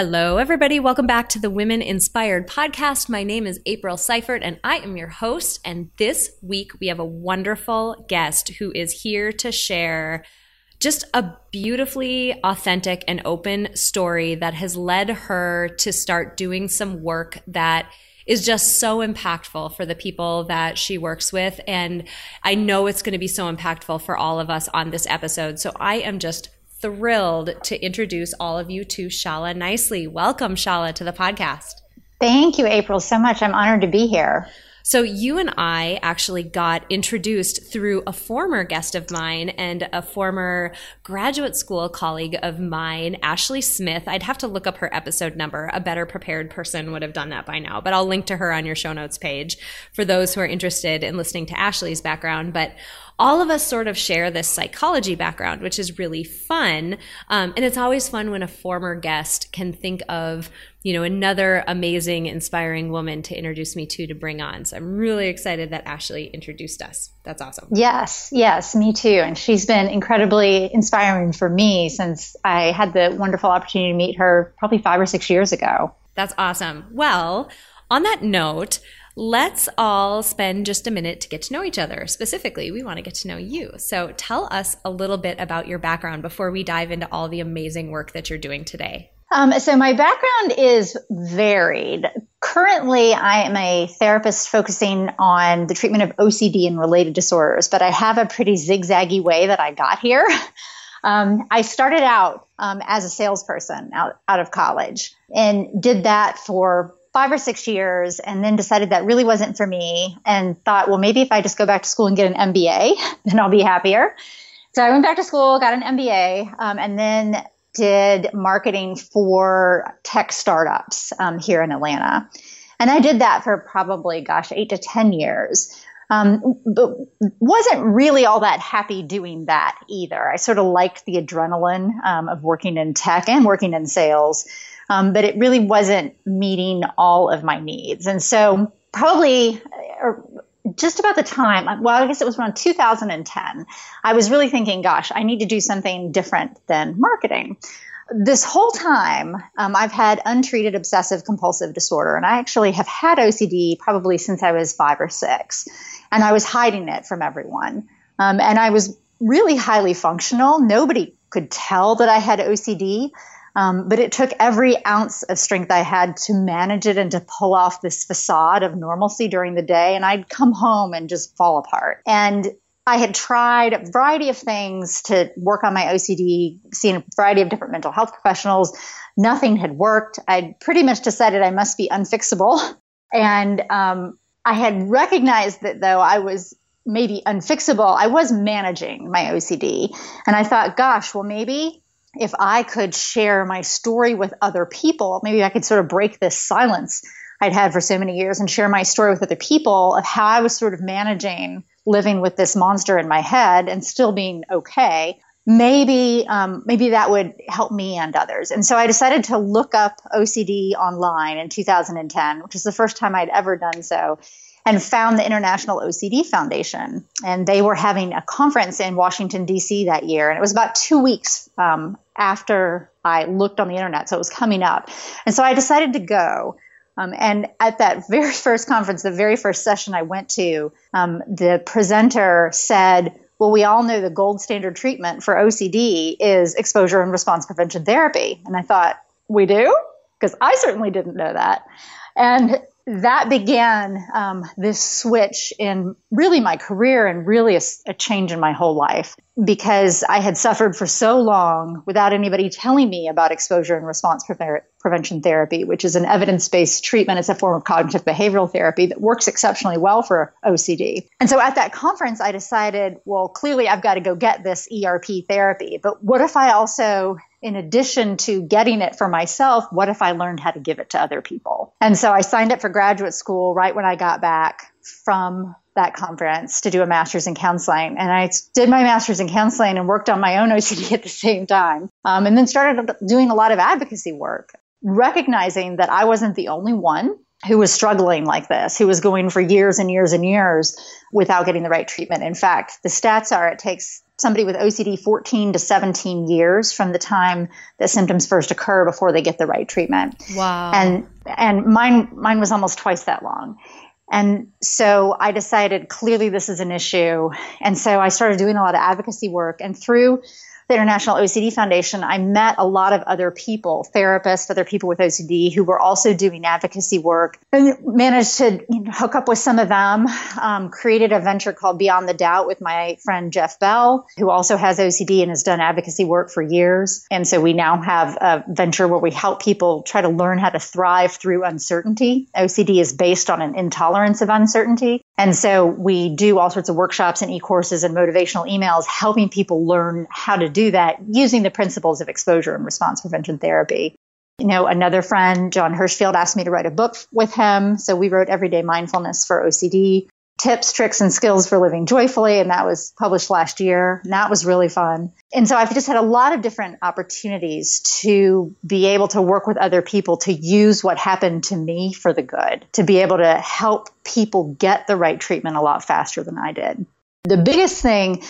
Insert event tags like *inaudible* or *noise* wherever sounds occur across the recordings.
Hello, everybody. Welcome back to the Women Inspired podcast. My name is April Seifert, and I am your host. And this week, we have a wonderful guest who is here to share just a beautifully authentic and open story that has led her to start doing some work that is just so impactful for the people that she works with. And I know it's going to be so impactful for all of us on this episode. So I am just thrilled to introduce all of you to Shala Nicely. Welcome, Shala, to the podcast. Thank you, April, so much. I'm honored to be here. So, you and I actually got introduced through a former guest of mine and a former graduate school colleague of mine, Ashley Smith. I'd have to look up her episode number. A better prepared person would have done that by now, but I'll link to her on your show notes page for those who are interested in listening to Ashley's background. But all of us sort of share this psychology background, which is really fun. Um, and it's always fun when a former guest can think of, you know, another amazing, inspiring woman to introduce me to to bring on. So I'm really excited that Ashley introduced us. That's awesome. Yes, yes, me too. And she's been incredibly inspiring for me since I had the wonderful opportunity to meet her probably five or six years ago. That's awesome. Well, on that note, let's all spend just a minute to get to know each other. Specifically, we want to get to know you. So tell us a little bit about your background before we dive into all the amazing work that you're doing today. Um, so my background is varied. Currently, I am a therapist focusing on the treatment of OCD and related disorders, but I have a pretty zigzaggy way that I got here. *laughs* Um, I started out um, as a salesperson out, out of college and did that for five or six years and then decided that really wasn't for me and thought, well, maybe if I just go back to school and get an MBA, *laughs* then I'll be happier. So I went back to school, got an MBA, um, and then did marketing for tech startups um, here in Atlanta. And I did that for probably, gosh, eight to 10 years. Um, but wasn't really all that happy doing that either. I sort of liked the adrenaline um, of working in tech and working in sales um, but it really wasn't meeting all of my needs. And so, probably, or just about the time, well, I guess it was around 2010, I was really thinking, gosh, I need to do something different than marketing. This whole time, um, I've had untreated obsessive compulsive disorder, and I actually have had OCD probably since I was five or six, and I was hiding it from everyone. Um, and I was really highly functional. Nobody could tell that I had OCD. Um, but it took every ounce of strength I had to manage it and to pull off this facade of normalcy during the day. And I'd come home and just fall apart. And I had tried a variety of things to work on my OCD, seen a variety of different mental health professionals. Nothing had worked. I'd pretty much decided I must be unfixable. *laughs* And um, I had recognized that though I was maybe unfixable, I was managing my OCD. And I thought, gosh, well, maybe if I could share my story with other people, maybe I could sort of break this silence I'd had for so many years and share my story with other people of how I was sort of managing living with this monster in my head and still being okay. Maybe, um, maybe that would help me and others. And so I decided to look up OCD online in 2010, which is the first time I'd ever done so and found the International OCD Foundation. And they were having a conference in Washington, D.C. that year. And it was about two weeks um, after I looked on the internet. So it was coming up. And so I decided to go. Um, and at that very *laughs* first conference, the very first session I went to, um, the presenter said, well, we all know the gold standard treatment for OCD is exposure and response prevention therapy. And I thought, we do? Because I certainly didn't know that. And that began um, this switch in really my career and really a, a, change in my whole life because I had suffered for so long without anybody telling me about exposure and response pre- prevention therapy, which is an evidence based treatment. It's a form of cognitive behavioral therapy that works exceptionally well for OCD. And so at that conference, I decided, well, clearly I've got to go get this ERP therapy. But what if I also in addition to getting it for myself, what if I learned how to give it to other people? And so I signed up for graduate school right when I got back from that conference to do a master's in counseling. And I did my master's in counseling and worked on my own *laughs* OCD at the same time. Um, and then started doing a lot of advocacy work, recognizing that I wasn't the only one who was struggling like this, who was going for years and years and years without getting the right treatment. In fact, the stats are it takes somebody with OCD 14 to 17 years from the time that symptoms first occur before they get the right treatment. Wow. And and mine mine was almost twice that long. And so I decided clearly this is an issue. And so I started doing a lot of advocacy work and through the International OCD Foundation, I met a lot of other people, therapists, other people with OCD who were also doing advocacy work and managed to you know, hook up with some of them. Um, created a venture called Beyond the Doubt with my friend Jeff Bell, who also has OCD and has done advocacy work for years. And so we now have a venture where we help people try to learn how to thrive through uncertainty. OCD is based on an intolerance of uncertainty. And so we do all sorts of workshops and e-courses and motivational emails helping people learn how to do that using the principles of exposure and response prevention therapy. You know, another friend, Jon Hershfield, asked me to write a book with him. So we wrote Everyday Mindfulness for OCD tips, tricks, and skills for living joyfully. And that was published last year. And that was really fun. And so I've just had a lot of different opportunities to be able to work with other people to use what happened to me for the good, to be able to help people get the right treatment a lot faster than I did. The biggest thing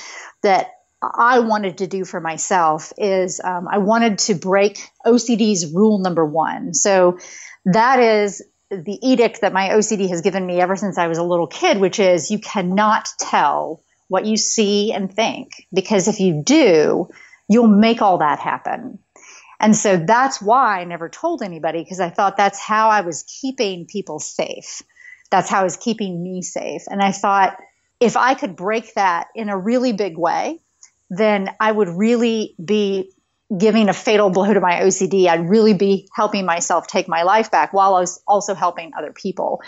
that I wanted to do for myself is um, I wanted to break OCD's rule number one. So that is the edict that my OCD has given me ever since I was a little kid, which is you cannot tell what you see and think because if you do, you'll make all that happen. And so that's why I never told anybody because I thought that's how I was keeping people safe. That's how I was keeping me safe. And I thought if I could break that in a really big way, then I would really be giving a fatal blow to my OCD, I'd really be helping myself take my life back while I was also helping other people.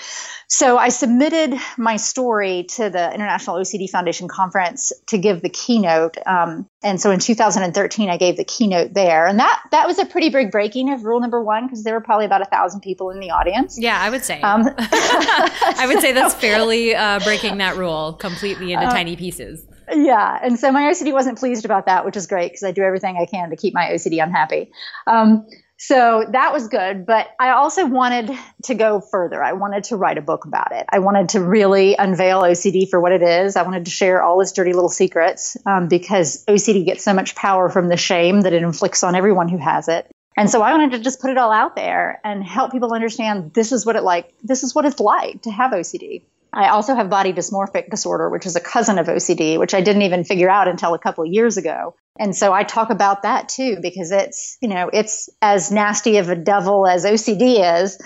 So I submitted my story to the International OCD Foundation conference to give the keynote. Um, and so in 2013, I gave the keynote there, and that that was a pretty big breaking of rule number one because there were probably about a thousand people in the audience. Yeah, I would say. Um, *laughs* I would say that's *laughs* fairly uh, breaking that rule completely into uh, tiny pieces yeah. And so my OCD wasn't pleased about that, which is great because I do everything I can to keep my OCD unhappy. Um, so that was good. But I also wanted to go further. I wanted to write a book about it. I wanted to really unveil OCD for what it is. I wanted to share all its dirty little secrets um, because OCD gets so much power from the shame that it inflicts on everyone who has it. And so I wanted to just put it all out there and help people understand this is what it like. This is what it's like to have OCD. I also have body dysmorphic disorder, which is a cousin of OCD, which I didn't even figure out until a couple of years ago. And so I talk about that too, because it's, you know, it's as nasty of a devil as OCD is.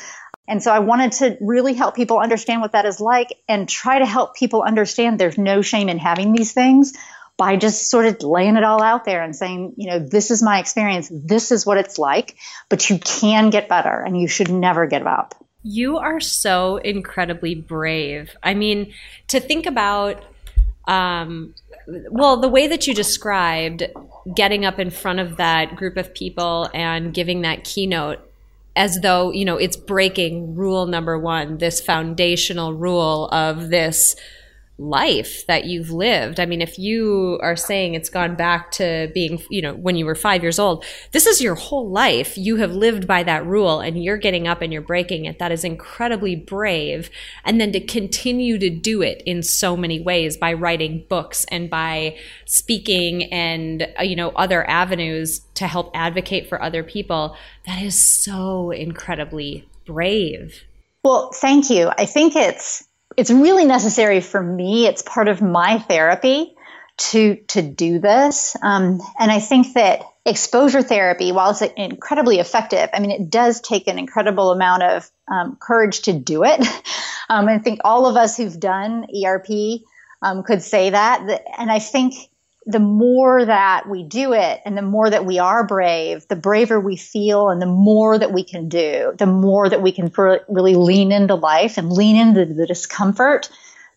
And so I wanted to really help people understand what that is like and try to help people understand there's no shame in having these things by just sort of laying it all out there and saying, you know, this is my experience. This is what it's like, but you can get better and you should never give up. You are so incredibly brave. I mean, to think about, um, well, the way that you described getting up in front of that group of people and giving that keynote as though, you know, it's breaking rule number one, this foundational rule of this life that you've lived. I mean, if you are saying it's gone back to being, you know, when you were five years old, this is your whole life. You have lived by that rule and you're getting up and you're breaking it. That is incredibly brave. And then to continue to do it in so many ways by writing books and by speaking and, uh, you know, other avenues to help advocate for other people, that is so incredibly brave. Well, thank you. I think it's, it's really necessary for me. It's part of my therapy to to do this, um, and I think that exposure therapy, while it's incredibly effective, I mean, it does take an incredible amount of um, courage to do it. *laughs* Um, I think all of us who've done ERP um, could say that. And I think the more that we do it and the more that we are brave, the braver we feel and the more that we can do, the more that we can really lean into life and lean into the discomfort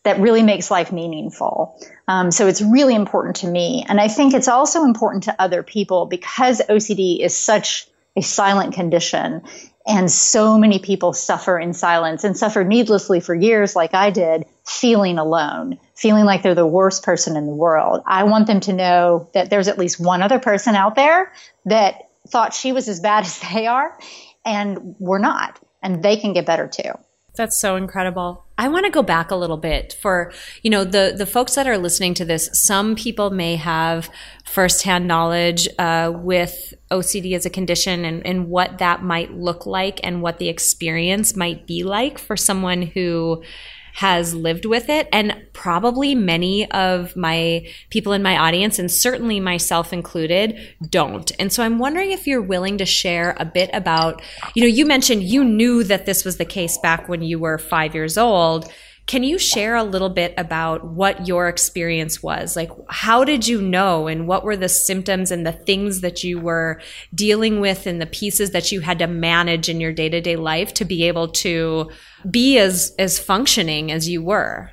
that really makes life meaningful. Um, so it's really important to me. And I think it's also important to other people because OCD is such a silent condition and so many people suffer in silence and suffer needlessly for years, like I did, feeling alone, feeling like they're the worst person in the world. I want them to know that there's at least one other person out there that thought she was as bad *laughs* as they are, and we're not. And they can get better too. That's so incredible. I want to go back a little bit for, you know, the the folks that are listening to this. Some people may have firsthand knowledge uh, with OCD as a condition and, and what that might look like and what the experience might be like for someone who has lived with it. And probably many of my people in my audience, and certainly myself included, don't. And so I'm wondering if you're willing to share a bit about, you know, you mentioned you knew that this was the case back when you were five years old. Can you share a little bit about what your experience was? Like, how did you know, and what were the symptoms and the things that you were dealing with, and the pieces that you had to manage in your day to day life to be able to be as as functioning as you were?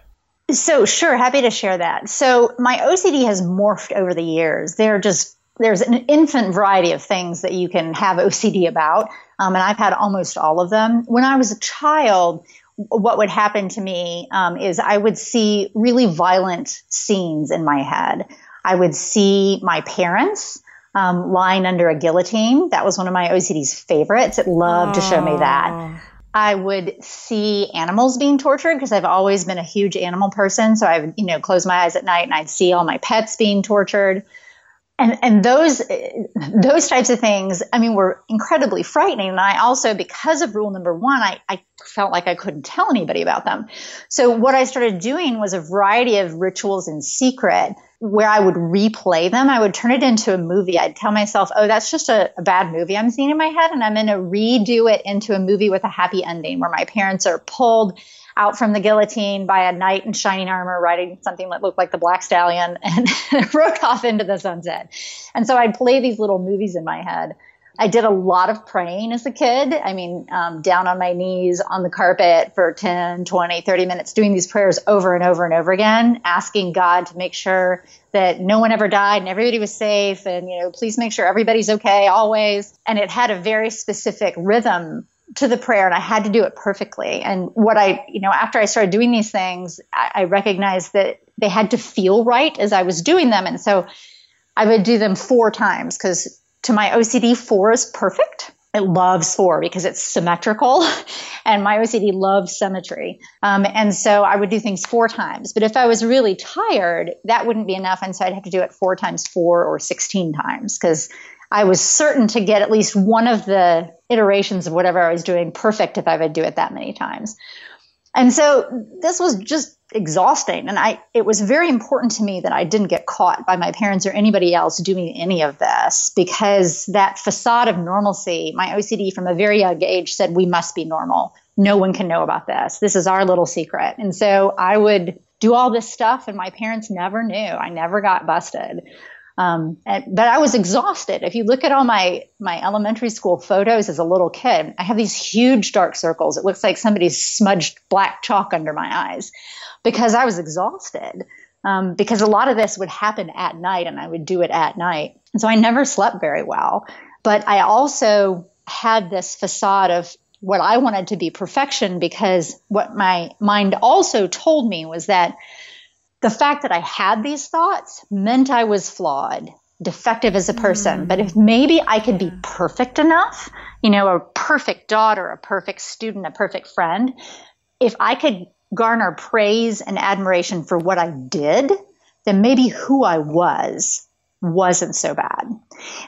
So, sure, happy to share that. So, my OCD has morphed over the years. There are just there's an infinite variety of things that you can have OCD about, um, and I've had almost all of them. When I was a child, what would happen to me um, is I would see really violent scenes in my head. I would see my parents um, lying under a guillotine. That was one of my OCD's favorites. It loved to show me that. I would see animals being tortured because I've always been a huge animal person. So I would, you know, close my eyes at night and I'd see all my pets being tortured and and those those types of things i mean were incredibly frightening. And i also because of rule number one I, I felt like i couldn't tell anybody about them. So what i started doing was a variety of rituals in secret where i would replay them. I would turn it into a movie. I'd tell myself oh that's just a, a bad movie i'm seeing in my head. And i'm going to redo it into a movie with a happy ending where my parents are pulled out from the guillotine by a knight in shining armor riding something that looked like the Black Stallion *laughs* and *laughs* rode off into the sunset. And so I'd play these little movies in my head. I did a lot of praying as a kid. I mean, um, down on my knees on the carpet for 10, 20, 30 minutes, doing these prayers over and over and over again, asking God to make sure that no one ever died and everybody was safe and, you know, please make sure everybody's okay always. And it had a very specific rhythm to the prayer and I had to do it perfectly. And what I, you know, after I started doing these things, I, I, recognized that they had to feel right as I was doing them. And so I would do them four times because to my OCD, four is perfect. It loves four because it's symmetrical, *laughs* and my OCD loves symmetry. Um, and so I would do things four times. But if I was really tired, that wouldn't be enough. And so I'd have to do it four times four or 16 times because I was certain to get at least one of the iterations of whatever I was doing perfect if I would do it that many times. And so this was just exhausting. And I, it was very important to me that I didn't get caught by my parents or anybody else doing any of this because that facade of normalcy, my OCD from a very young age said, we must be normal. No one can know about this. This is our little secret. And so I would do all this stuff and my parents never knew. I never got busted. Um, and, but I was exhausted. If you look at all my my elementary school photos as a little kid, I have these huge dark circles. It looks like somebody's smudged black chalk under my eyes because I was exhausted. Um, because a lot of this would happen at night, and I would do it at night, and so I never slept very well. But I also had this facade of what I wanted to be perfection because what my mind also told me was that the fact that I had these thoughts meant I was flawed, defective as a person. Mm. But if maybe I could be perfect enough, you know, a perfect daughter, a perfect student, a perfect friend, if I could garner praise and admiration for what I did, then maybe who I was wasn't so bad.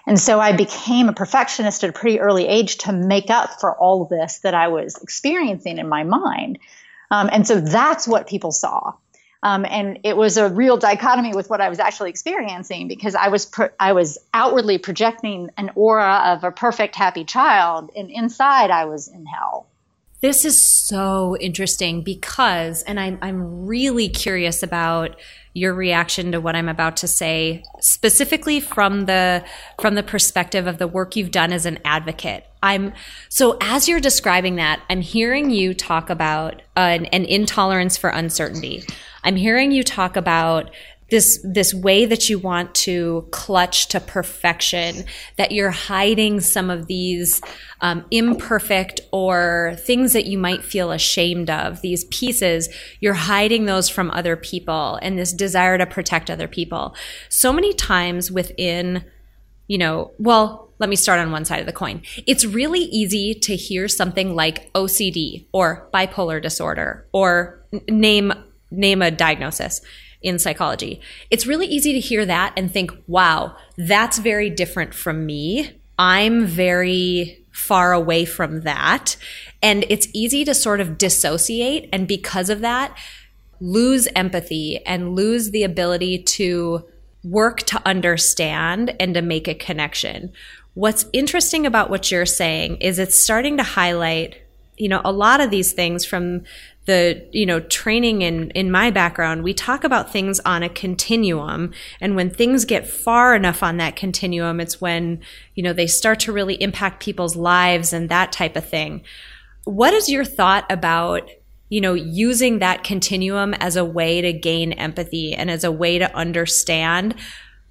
And so I became a perfectionist at a pretty early age to make up for all of this that I was experiencing in my mind. Um, and so that's what people saw. Um, and it was a real dichotomy with what I was actually experiencing because I was I was outwardly projecting an aura of a perfect happy child, and inside I was in hell. This is so interesting because, and I'm I'm really curious about your reaction to what I'm about to say, specifically from the from the perspective of the work you've done as an advocate. I'm so as you're describing that, I'm hearing you talk about an, an intolerance for uncertainty. I'm hearing you talk about this this way that you want to clutch to perfection that you're hiding some of these um, imperfect or things that you might feel ashamed of these pieces. You're hiding those from other people and this desire to protect other people. So many times within you know well let me start on one side of the coin. It's really easy to hear something like ocd or bipolar disorder or name name a diagnosis in psychology. It's really easy to hear that and think, wow, that's very different from me. I'm very far away from that. And it's easy to sort of dissociate. And because of that, lose empathy and lose the ability to work to understand and to make a connection. What's interesting about what you're saying is it's starting to highlight, you know, a lot of these things from the you know training in in my background we talk about things on a continuum. And when things get far enough on that continuum it's when you know they start to really impact people's lives and that type of thing. What is your thought about you know using that continuum as a way to gain empathy and as a way to understand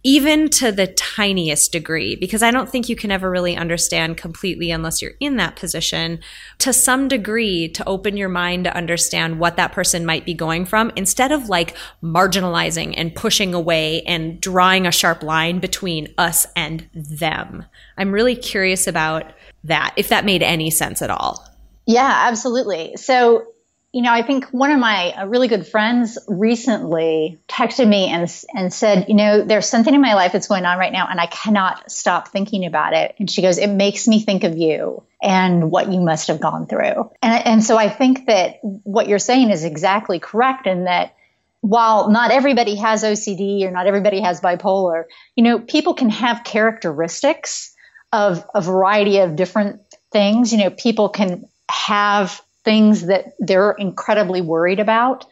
even to the tiniest degree, because I don't think you can ever really understand completely unless you're in that position, to some degree to open your mind to understand what that person might be going from instead of like marginalizing and pushing away and drawing a sharp line between us and them. I'm really curious about that, if that made any sense at all. Yeah, absolutely. So you know, I think one of my uh, really good friends recently texted me and and said, you know, there's something in my life that's going on right now, and I cannot stop thinking about it. And she goes, it makes me think of you and what you must have gone through. And and so I think that what you're saying is exactly correct in that while not everybody has OCD or not everybody has bipolar, you know, people can have characteristics of a variety of different things. You know, people can have things that they're incredibly worried about.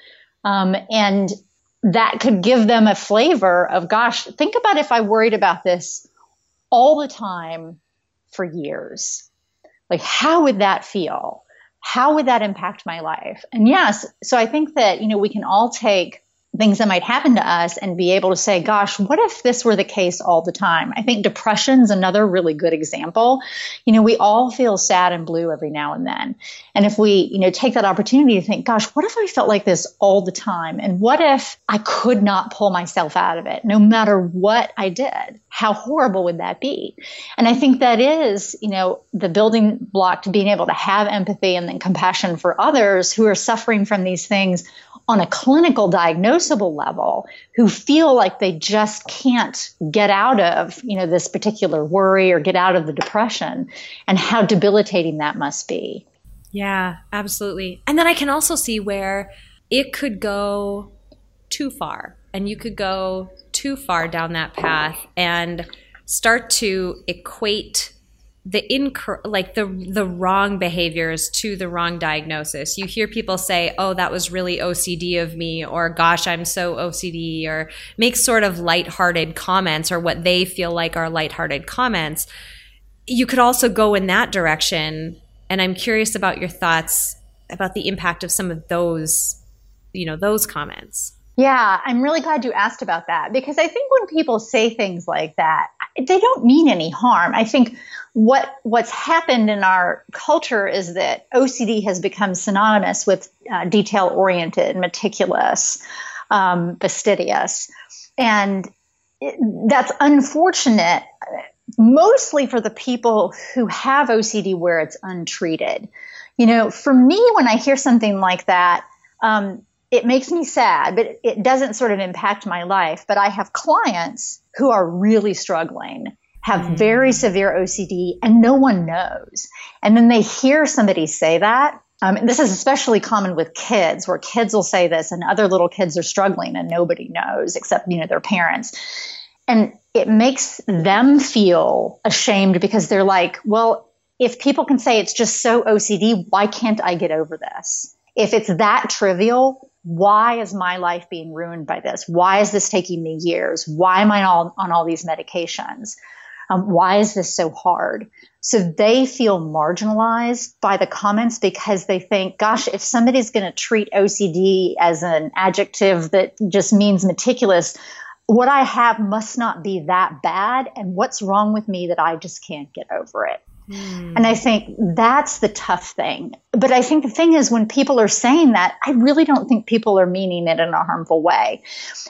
Um, and that could give them a flavor of, gosh, think about if I worried about this all the time for years. Like, how would that feel? How would that impact my life? And yes, so I think that, you know, we can all take things that might happen to us and be able to say, gosh, what if this were the case all the time? I think depression is another really good example. You know, we all feel sad and blue every now and then. And if we, you know, take that opportunity to think, gosh, what if I felt like this all the time? And what if I could not pull myself out of it no matter what I did? How horrible would that be? And I think that is, you know, the building block to being able to have empathy and then compassion for others who are suffering from these things on a clinical diagnosable level who feel like they just can't get out of you know this particular worry or get out of the depression and how debilitating that must be. Yeah absolutely. And then i can also see where it could go too far and you could go too far down that path and start to equate the incor- like the the wrong behaviors to the wrong diagnosis. You hear people say, "Oh, that was really OCD of me," or "Gosh, I'm so OCD," or make sort of lighthearted comments or what they feel like are lighthearted comments. You could also go in that direction, and I'm curious about your thoughts about the impact of some of those, you know, those comments. Yeah, I'm really glad you asked about that because I think when people say things like that, they don't mean any harm. I think what what's happened in our culture is that OCD has become synonymous with uh, detail oriented, meticulous, um, fastidious, and it, that's unfortunate. Mostly for the people who have OCD where it's untreated. You know, for me, when I hear something like that, um, it makes me sad, but it doesn't sort of impact my life. But I have clients who are really struggling have mm. very severe OCD and no one knows. And then they hear somebody say that Um, this is especially common with kids, where kids will say this, and other little kids are struggling, and nobody knows except you know their parents. And it makes them feel ashamed because they're like, well, if people can say it's just so OCD, why can't I get over this? If it's that trivial, why is my life being ruined by this? Why is this taking me years? Why am I all, on all these medications? Um, why is this so hard? So they feel marginalized by the comments because they think, gosh, if somebody's going to treat OCD as an adjective that just means meticulous, what I have must not be that bad. And what's wrong with me that I just can't get over it? Mm. And I think that's the tough thing. But I think the thing is, when people are saying that, I really don't think people are meaning it in a harmful way.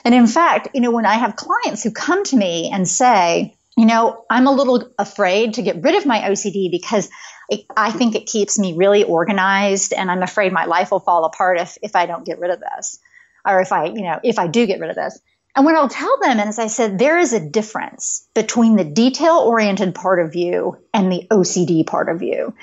And in fact, you know, when I have clients who come to me and say, you know, I'm a little afraid to get rid of my OCD because it, I think it keeps me really organized and I'm afraid my life will fall apart if, if I don't get rid of this or if I, you know, if I do get rid of this. And what I'll tell them, as I said, there is a difference between the detail oriented part of you and the OCD part of you.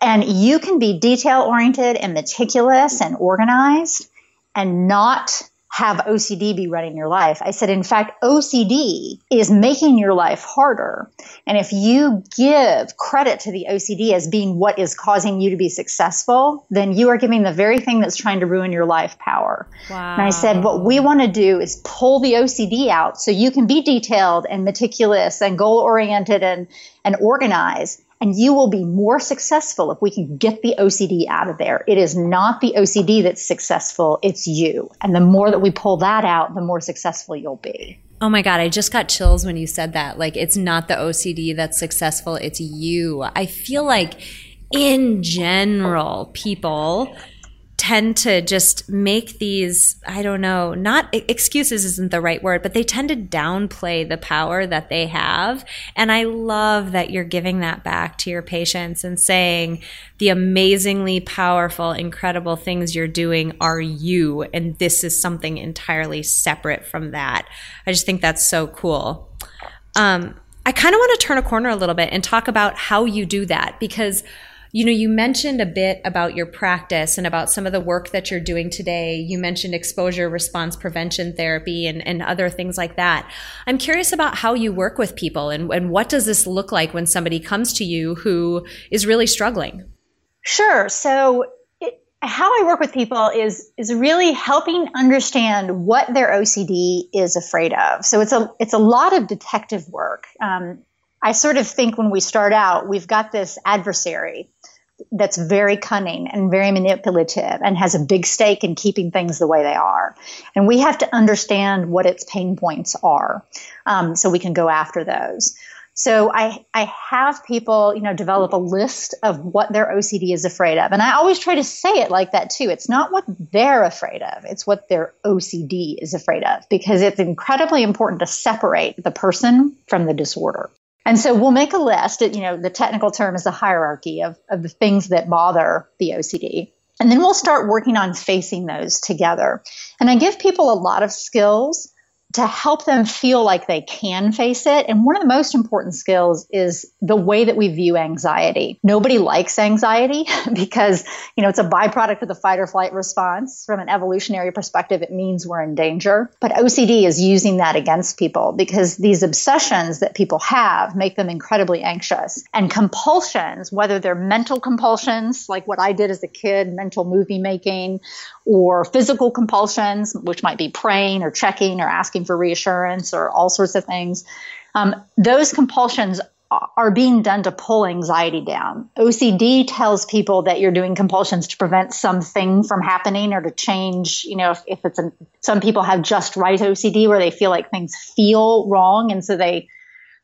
And you can be detail oriented and meticulous and organized and not have OCD be running your life. I said, in fact, OCD is making your life harder. And if you give credit to the OCD as being what is causing you to be successful, then you are giving the very thing that's trying to ruin your life power. Wow. And I said, what we want to do is pull the OCD out so you can be detailed and meticulous and goal oriented and, and organized and you will be more successful if we can get the OCD out of there. It is not the OCD that's successful, it's you. And the more that we pull that out, the more successful you'll be. Oh my God, I just got chills when you said that. Like, it's not the OCD that's successful, it's you. I feel like in general, people tend to just make these, I don't know, not excuses isn't the right word, but they tend to downplay the power that they have. And I love that you're giving that back to your patients and saying the amazingly powerful, incredible things you're doing are you. And this is something entirely separate from that. I just think that's so cool. Um, I kind of want to turn a corner a little bit and talk about how you do that because you know, you mentioned a bit about your practice and about some of the work that you're doing today. You mentioned exposure response prevention therapy and, and other things like that. I'm curious about how you work with people and, and what does this look like when somebody comes to you who is really struggling? Sure. So it, how I work with people is is really helping understand what their OCD is afraid of. So it's a it's a lot of detective work. Um, I sort of think when we start out, we've got this adversary that's very cunning and very manipulative and has a big stake in keeping things the way they are. And we have to understand what its pain points are um, so we can go after those. So I, I have people, you know, develop a list of what their OCD is afraid of. And I always try to say it like that too. It's not what they're afraid of. It's what their OCD is afraid of because it's incredibly important to separate the person from the disorder. And so we'll make a list. You know, the technical term is a hierarchy of, of the things that bother the OCD. And then we'll start working on facing those together. And I give people a lot of skills to help them feel like they can face it. And one of the most important skills is the way that we view anxiety. Nobody likes anxiety *laughs* because, you know, it's a byproduct of the fight or flight response. From an evolutionary perspective, it means we're in danger. But OCD is using that against people because these obsessions that people have make them incredibly anxious. And compulsions, whether they're mental compulsions, like what I did as a kid, mental movie making, or physical compulsions, which might be praying or checking or asking for reassurance or all sorts of things. Um, those compulsions are being done to pull anxiety down. OCD tells people that you're doing compulsions to prevent something from happening or to change, you know, if, if it's a, some people have just right OCD where they feel like things feel wrong. And so they,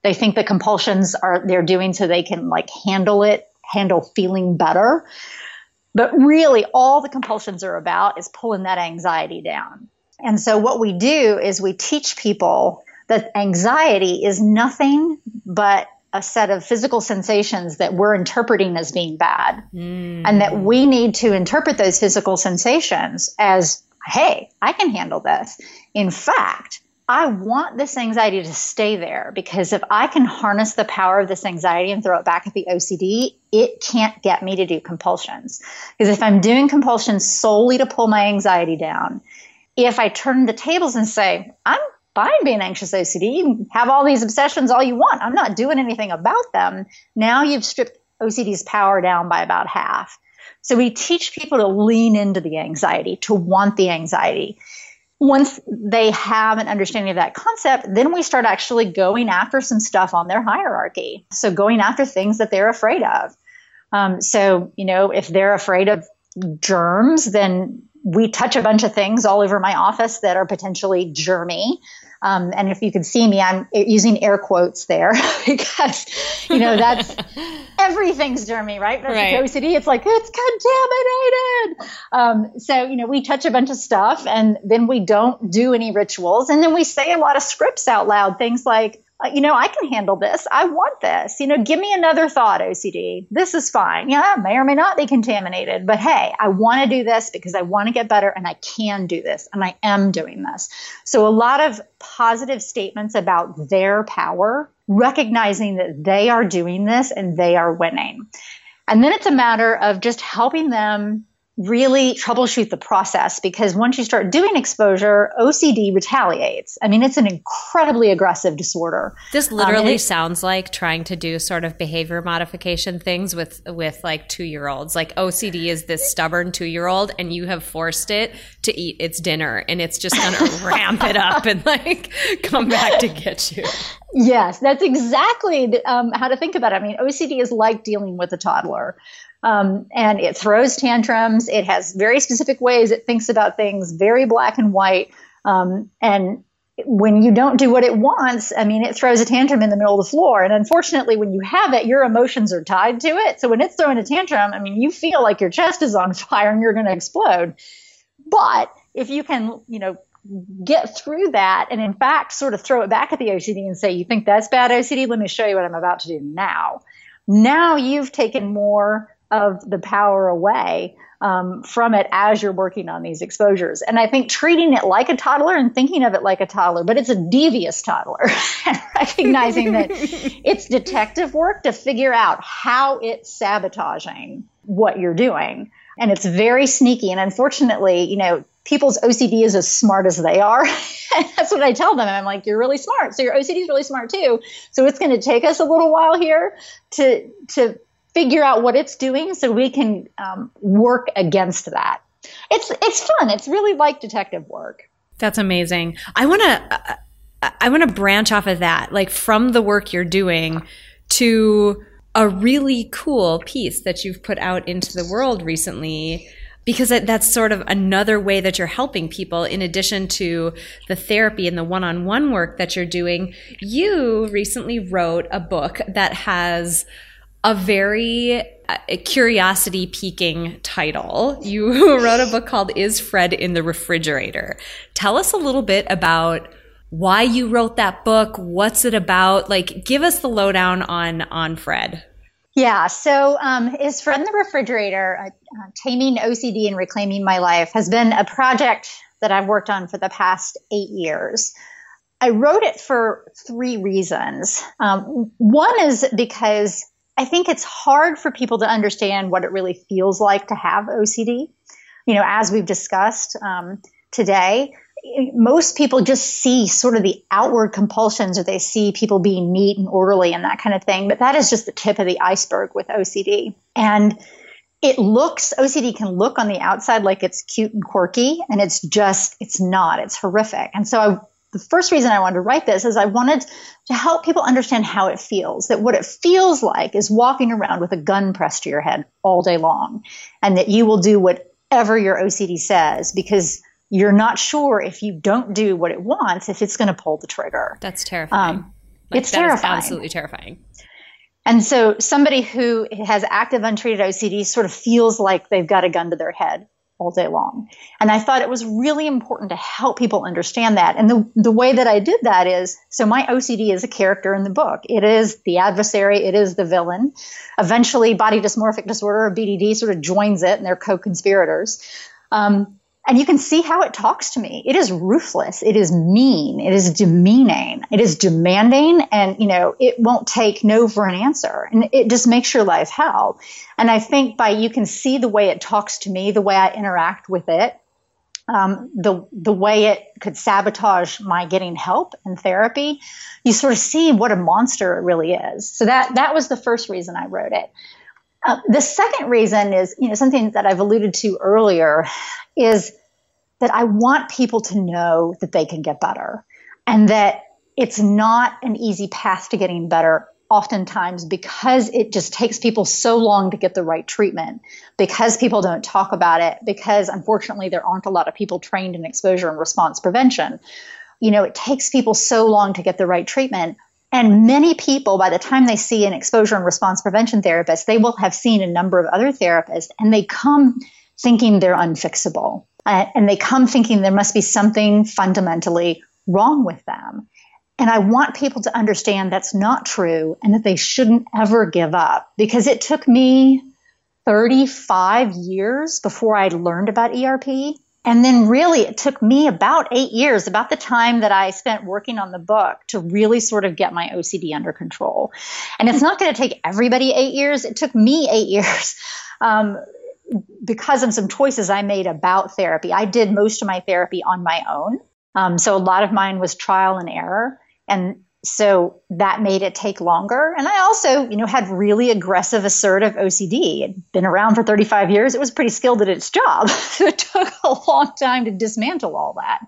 they think the compulsions are, they're doing so they can like handle it, handle feeling better. But really, all the compulsions are about is pulling that anxiety down. And so, what we do is we teach people that anxiety is nothing but a set of physical sensations that we're interpreting as being bad. Mm. And that we need to interpret those physical sensations as, hey, I can handle this. In fact, I want this anxiety to stay there because if I can harness the power of this anxiety and throw it back at the OCD, it can't get me to do compulsions. Because if I'm doing compulsions solely to pull my anxiety down, if I turn the tables and say, I'm fine being anxious OCD, you can have all these obsessions all you want, I'm not doing anything about them, now you've stripped OCD's power down by about half. So we teach people to lean into the anxiety, to want the anxiety once they have an understanding of that concept, then we start actually going after some stuff on their hierarchy. So, going after things that they're afraid of. Um, so, you know, if they're afraid of germs, then we touch a bunch of things all over my office that are potentially germy. Um, and if you can see me, I'm using air quotes there *laughs* because, you know, that's *laughs* everything's germy, right? But right. OCD, it's like, it's contaminated. Um, so, you know, we touch a bunch of stuff and then we don't do any rituals. And then we say a lot of scripts out loud, things like, uh, you know, I can handle this. I want this. You know, give me another thought, OCD. This is fine. Yeah, may or may not be contaminated, but hey, I want to do this because I want to get better and I can do this and I am doing this. So, a lot of positive statements about their power, recognizing that they are doing this and they are winning. And then it's a matter of just helping them really troubleshoot the process because once you start doing exposure, OCD retaliates. I mean, it's an incredibly aggressive disorder. This um, literally um, sounds like trying to do sort of behavior modification things with with like 2-year-olds. Like OCD is this stubborn 2-year-old and you have forced it to eat its dinner and it's just going *laughs* to ramp it up and like come back to get you. Yes, that's exactly um, how to think about it. I mean, OCD is like dealing with a toddler. Um, and it throws tantrums. It has very specific ways it thinks about things, very black and white. Um, and when you don't do what it wants, I mean, it throws a tantrum in the middle of the floor. And unfortunately, when you have it, your emotions are tied to it. So when it's throwing a tantrum, I mean, you feel like your chest is on *laughs* fire and you're going to explode. But if you can, you know, get through that and in fact sort of throw it back at the OCD and say, you think that's bad OCD? Let me show you what I'm about to do now. Now you've taken more of the power away um, from it as you're working on these exposures. And I think treating it like a toddler and thinking of it like a toddler, but it's a devious toddler, *laughs* and recognizing that *laughs* it's detective work to figure out how it's sabotaging what you're doing. And it's very sneaky. And unfortunately, you know, people's OCD is as smart as they are. *laughs* That's what I tell them. I'm like, you're really smart. So your OCD is really smart too. So it's going to take us a little while here to to figure out what it's doing so we can um, work against that. It's it's fun. It's really like detective work. That's amazing. I want to uh, I want to branch off of that, like from the work you're doing to a really cool piece that you've put out into the world recently because that's sort of another way that you're helping people in addition to the therapy and the one-on-one work that you're doing you recently wrote a book that has a very uh, curiosity piquing title. You *laughs* wrote a book called Is Fred in the Refrigerator? Tell us a little bit about why you wrote that book, what's it about? Like give us the lowdown on on Fred. Yeah, so um, is Fred in the Refrigerator, uh, uh, Taming OCD and Reclaiming My Life, has been a project that I've worked on for the past eight years. I wrote it for three reasons. Um, one is because I think it's hard for people to understand what it really feels like to have OCD. You know, as we've discussed um, today, most people just see sort of the outward compulsions or they see people being neat and orderly and that kind of thing. But that is just the tip of the iceberg with OCD. And it looks, OCD can look on the outside like it's cute and quirky, and it's just, it's not. It's horrific. And so I the first reason I wanted to write this is I wanted to help people understand how it feels. That what it feels like is walking around with a gun pressed to your head all day long, and that you will do whatever your OCD says because you're not sure if you don't do what it wants if it's going to pull the trigger. That's terrifying. Um, like, it's terrifying. absolutely terrifying. And so somebody who has active untreated OCD sort of feels like they've got a gun to their head all day long. And I thought it was really important to help people understand that. And the, the way that I did that is so my OCD is a character in the book. It is the adversary, it is the villain. Eventually, body dysmorphic disorder or BDD sort of joins it and they're co conspirators. Um, and you can see how it talks to me. It is ruthless. It is mean. It is demeaning. It is demanding. And, you know, it won't take no for an answer. And it just makes your life hell. And I think by you can see the way it talks to me, the way I interact with it, um, the the way it could sabotage my getting help and therapy, you sort of see what a monster it really is. So that that was the first reason I wrote it. Uh, the second reason is, you know, something that I've alluded to earlier, is that I want people to know that they can get better, and that it's not an easy path to getting better oftentimes because it just takes people so long to get the right treatment, because people don't talk about it, because unfortunately there aren't a lot of people trained in exposure and response prevention. You know, it takes people so long to get the right treatment. And many people, by the time they see an exposure and response prevention therapist, they will have seen a number of other therapists and they come thinking they're unfixable. Uh, and they come thinking there must be something fundamentally wrong with them. And I want people to understand that's not true and that they shouldn't ever give up because it took me 35 years before I learned about ERP. And then really it took me about eight years, about the time that I spent working on the book to really sort of get my OCD under control. And it's not going to take everybody eight years. It took me eight years. Um, because of some choices I made about therapy. I did most of my therapy on my own. Um, so a lot of mine was trial and error. And so that made it take longer. And I also, you know, had really aggressive, assertive OCD. It'd been around for 35 years. It was pretty skilled at its job. *laughs* it took a long time to dismantle all that.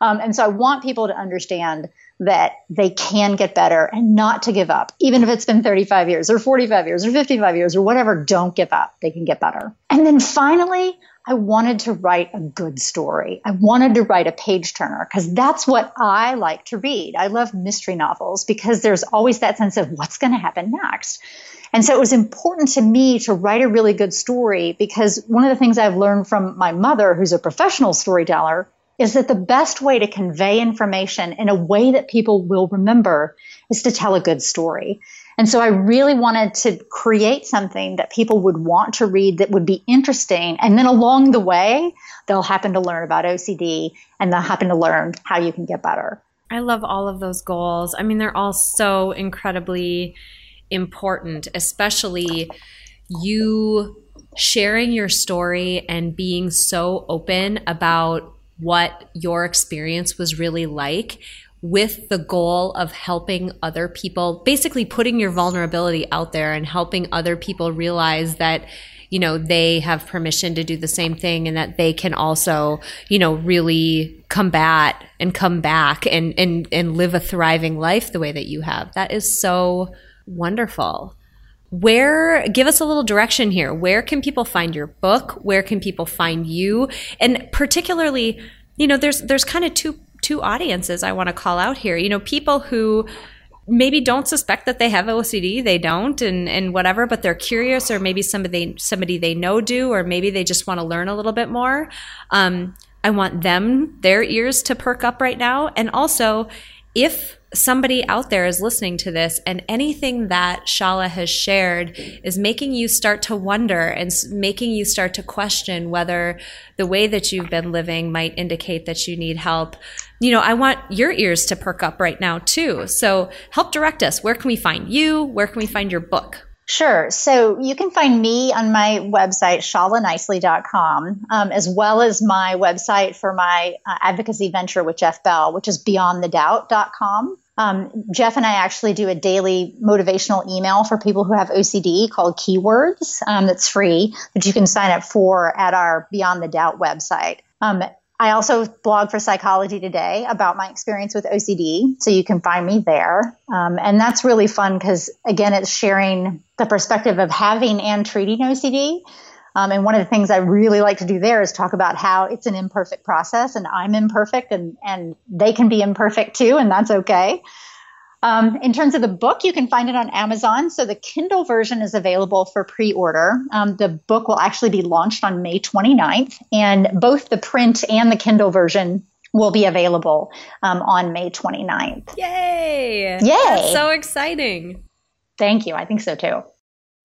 Um, and so I want people to understand that they can get better and not to give up, even if it's been 35 years or 45 years or 55 years or whatever, don't give up. They can get better. And then finally, I wanted to write a good story. I wanted to write a page turner because that's what I like to read. I love mystery novels because there's always that sense of what's going to happen next. And so it was important to me to write a really good story because one of the things I've learned from my mother, who's a professional storyteller, is that the best way to convey information in a way that people will remember is to tell a good story. And so I really wanted to create something that people would want to read that would be interesting. And then along the way, they'll happen to learn about OCD and they'll happen to learn how you can get better. I love all of those goals. I mean, they're all so incredibly important, especially you sharing your story and being so open about what your experience was really like with the goal of helping other people, basically putting your vulnerability out there and helping other people realize that you know they have permission to do the same thing and that they can also you know really combat and come back and and and live a thriving life the way that you have. That is so wonderful where give us a little direction here where can people find your book where can people find you and particularly you know there's there's kind of two two audiences I want to call out here. You know, people who maybe don't suspect that they have OCD, they don't, and and whatever, but they're curious, or maybe somebody somebody they know do, or maybe they just want to learn a little bit more. Um, I want them their ears to perk up right now, and also if somebody out there is listening to this and anything that Shala has shared is making you start to wonder and making you start to question whether the way that you've been living might indicate that you need help. You know, I want your ears to perk up right now too. So help direct us. Where can we find you? Where can we find your book? Sure. So you can find me on my website, shalanicely.com, um, as well as my website for my uh, advocacy venture with Jeff Bell, which is beyondthedoubt.com. Um, Jeff and I actually do a daily motivational email for people who have OCD called Keywords um, that's free that you can sign up for at our Beyond the Doubt website. Um, I also blog for Psychology Today about my experience with OCD, so you can find me there. Um, and that's really fun because, again, it's sharing the perspective of having and treating OCD. Um, and one of the things I really like to do there is talk about how it's an imperfect process and I'm imperfect and, and they can be imperfect too, and that's okay. Um, in terms of the book, you can find it on Amazon. So the Kindle version is available for pre order. Um, the book will actually be launched on May 29th, and both the print and the Kindle version will be available um, on May 29th. Yay! Yay! That's so exciting. Thank you. I think so too.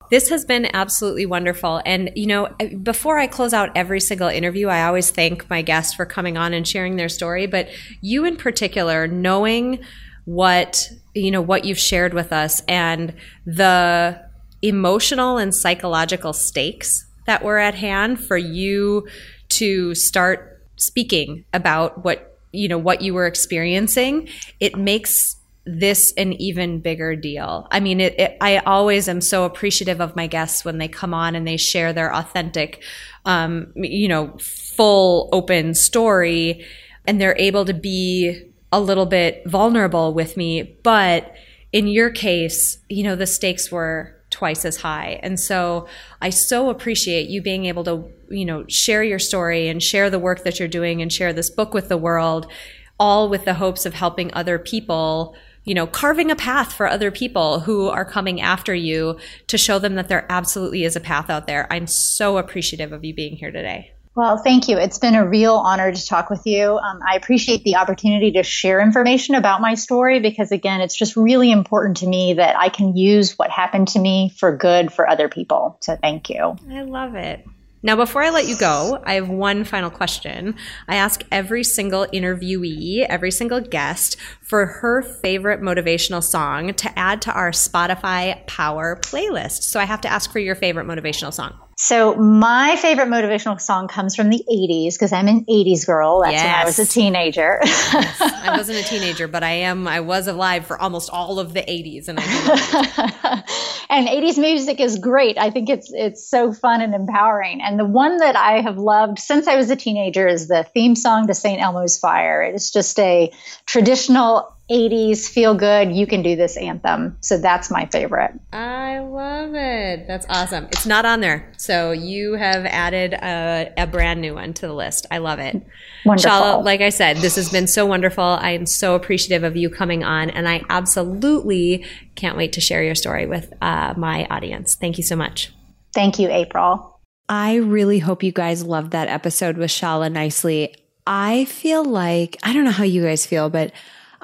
This has been absolutely wonderful. And, you know, before I close out every single interview, I always thank my guests for coming on and sharing their story. But you in particular, knowing what, you know, what you've shared with us and the emotional and psychological stakes that were at hand for you to start speaking about what, you know, what you were experiencing, it makes this an even bigger deal. I mean, it, it, I always am so appreciative of my guests when they come on and they share their authentic, um, you know, full open story and they're able to be a little bit vulnerable with me. But in your case, you know, the stakes were twice as high. And so I so appreciate you being able to, you know, share your story and share the work that you're doing and share this book with the world, all with the hopes of helping other people you know, carving a path for other people who are coming after you to show them that there absolutely is a path out there. I'm so appreciative of you being here today. Well, thank you. It's been a real honor to talk with you. Um, I appreciate the opportunity to share information about my story because, again, it's just really important to me that I can use what happened to me for good for other people. So, thank you. I love it. Now, before I let you go, I have one final question. I ask every single interviewee, every single guest, for her favorite motivational song to add to our Spotify Power playlist. So I have to ask for your favorite motivational song. So my favorite motivational song comes from the 80s because I'm an 80s girl. That's yes. when I was a teenager. *laughs* yes. I wasn't a teenager, but I am I was alive for almost all of the 80s and I *laughs* And 80s music is great. I think it's it's so fun and empowering. And the one that I have loved since I was a teenager is the theme song to St. Elmo's Fire. It's just a traditional 80s feel good you can do this anthem. So that's my favorite. I love it. That's awesome. It's not on there. So you have added a, a brand new one to the list. I love it. Wonderful. Shala, like i said this has been so wonderful. I am so appreciative of you coming on and i absolutely can't wait to share your story with uh, my audience. Thank you so much. Thank you april. I really hope you guys loved that episode with shala nicely. I feel like i don't know how you guys feel but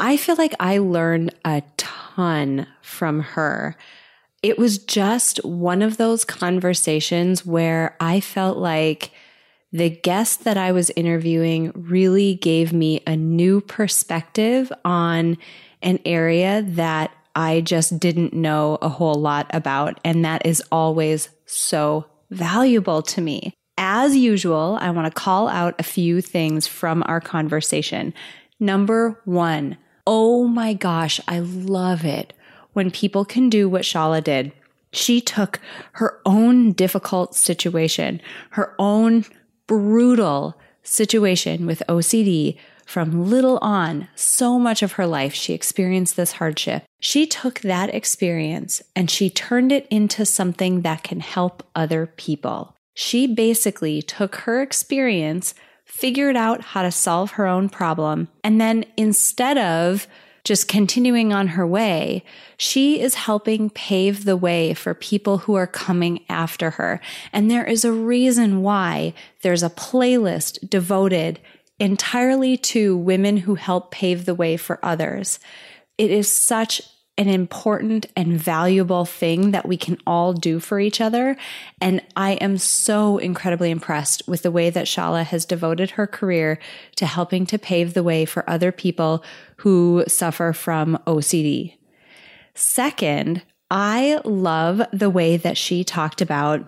I feel like I learned a ton from her. It was just one of those conversations where I felt like the guest that I was interviewing really gave me a new perspective on an area that I just didn't know a whole lot about. And that is always so valuable to me. As usual, I want to call out a few things from our conversation. Number one, Oh my gosh, I love it when people can do what Shala did. She took her own difficult situation, her own brutal situation with OCD from little on, so much of her life, she experienced this hardship. She took that experience and she turned it into something that can help other people. She basically took her experience figured out how to solve her own problem. And then instead of just continuing on her way, she is helping pave the way for people who are coming after her. And there is a reason why there's a playlist devoted entirely to women who help pave the way for others. It is such an important and valuable thing that we can all do for each other. And I am so incredibly impressed with the way that Shala has devoted her career to helping to pave the way for other people who suffer from OCD. Second, I love the way that she talked about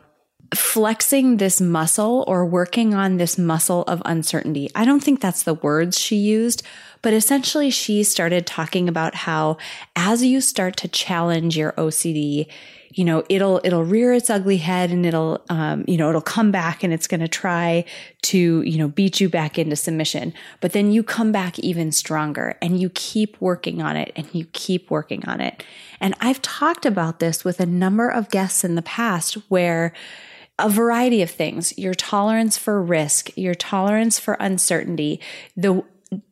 flexing this muscle or working on this muscle of uncertainty. I don't think that's the words she used, but essentially, she started talking about how as you start to challenge your OCD, you know, it'll, it'll rear its ugly head and it'll, um, you know, it'll come back and it's going to try to, you know, beat you back into submission. But then you come back even stronger and you keep working on it and you keep working on it. And I've talked about this with a number of guests in the past where, a variety of things your tolerance for risk, your tolerance for uncertainty, the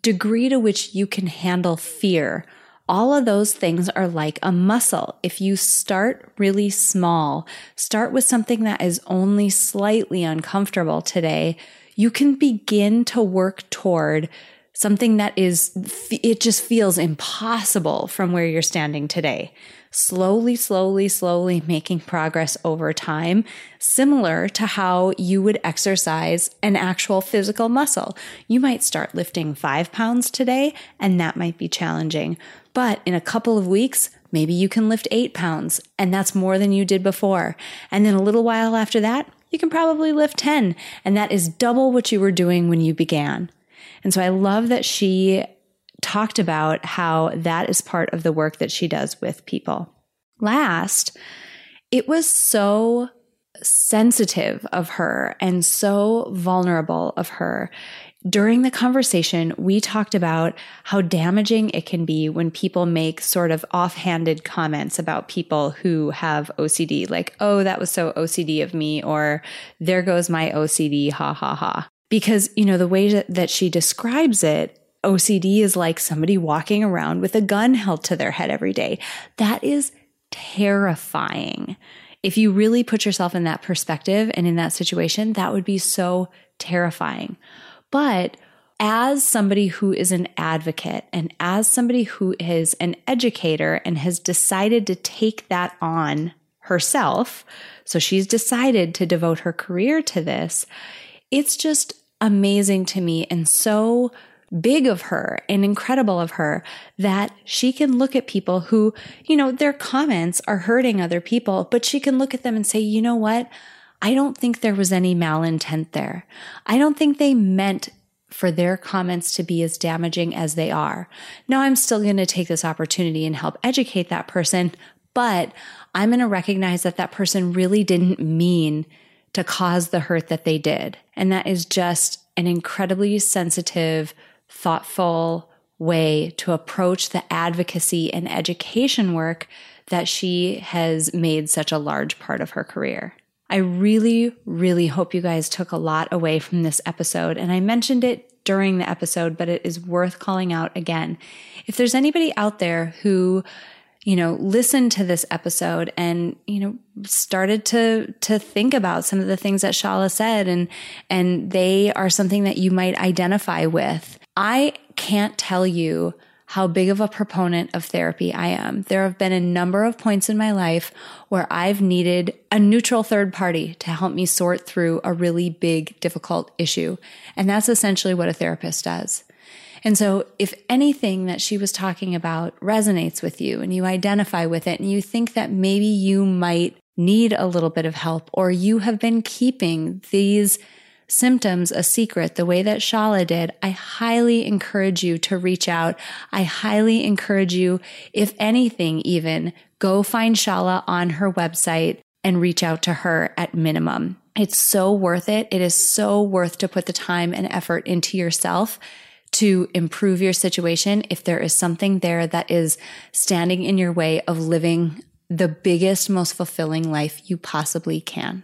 degree to which you can handle fear. All of those things are like a muscle. If you start really small, start with something that is only slightly uncomfortable today, you can begin to work toward something that is, it just feels impossible from where you're standing today. Slowly, slowly, slowly making progress over time, similar to how you would exercise an actual physical muscle. You might start lifting five pounds today, and that might be challenging. But in a couple of weeks, maybe you can lift eight pounds, and that's more than you did before. And then a little while after that, you can probably lift 10, and that is double what you were doing when you began. And so I love that she talked about how that is part of the work that she does with people. Last, it was so sensitive of her and so vulnerable of her. During the conversation, we talked about how damaging it can be when people make sort of offhanded comments about people who have OCD, like, oh, that was so OCD of me, or there goes my OCD, ha ha ha. Because, you know, the way that she describes it OCD is like somebody walking around with a gun held to their head every day. That is terrifying. If you really put yourself in that perspective and in that situation, that would be so terrifying. But as somebody who is an advocate and as somebody who is an educator and has decided to take that on herself, so she's decided to devote her career to this, it's just amazing to me and so big of her and incredible of her that she can look at people who, you know, their comments are hurting other people, but she can look at them and say, you know what? I don't think there was any malintent there. I don't think they meant for their comments to be as damaging as they are. Now I'm still going to take this opportunity and help educate that person, but I'm going to recognize that that person really didn't mean to cause the hurt that they did. And that is just an incredibly sensitive, thoughtful way to approach the advocacy and education work that she has made such a large part of her career. I really, really hope you guys took a lot away from this episode. And I mentioned it during the episode, but it is worth calling out again. If there's anybody out there who you know, listened to this episode and, you know, started to, to think about some of the things that Shala said and, and they are something that you might identify with. I can't tell you how big of a proponent of therapy I am. There have been a number of points in my life where I've needed a neutral third party to help me sort through a really big, difficult issue. And that's essentially what a therapist does. And so if anything that she was talking about resonates with you and you identify with it and you think that maybe you might need a little bit of help or you have been keeping these symptoms a secret the way that Shala did, I highly encourage you to reach out. I highly encourage you, if anything, even go find Shala on her website and reach out to her at minimum. It's so worth it. It is so worth to put the time and effort into yourself to improve your situation if there is something there that is standing in your way of living the biggest, most fulfilling life you possibly can.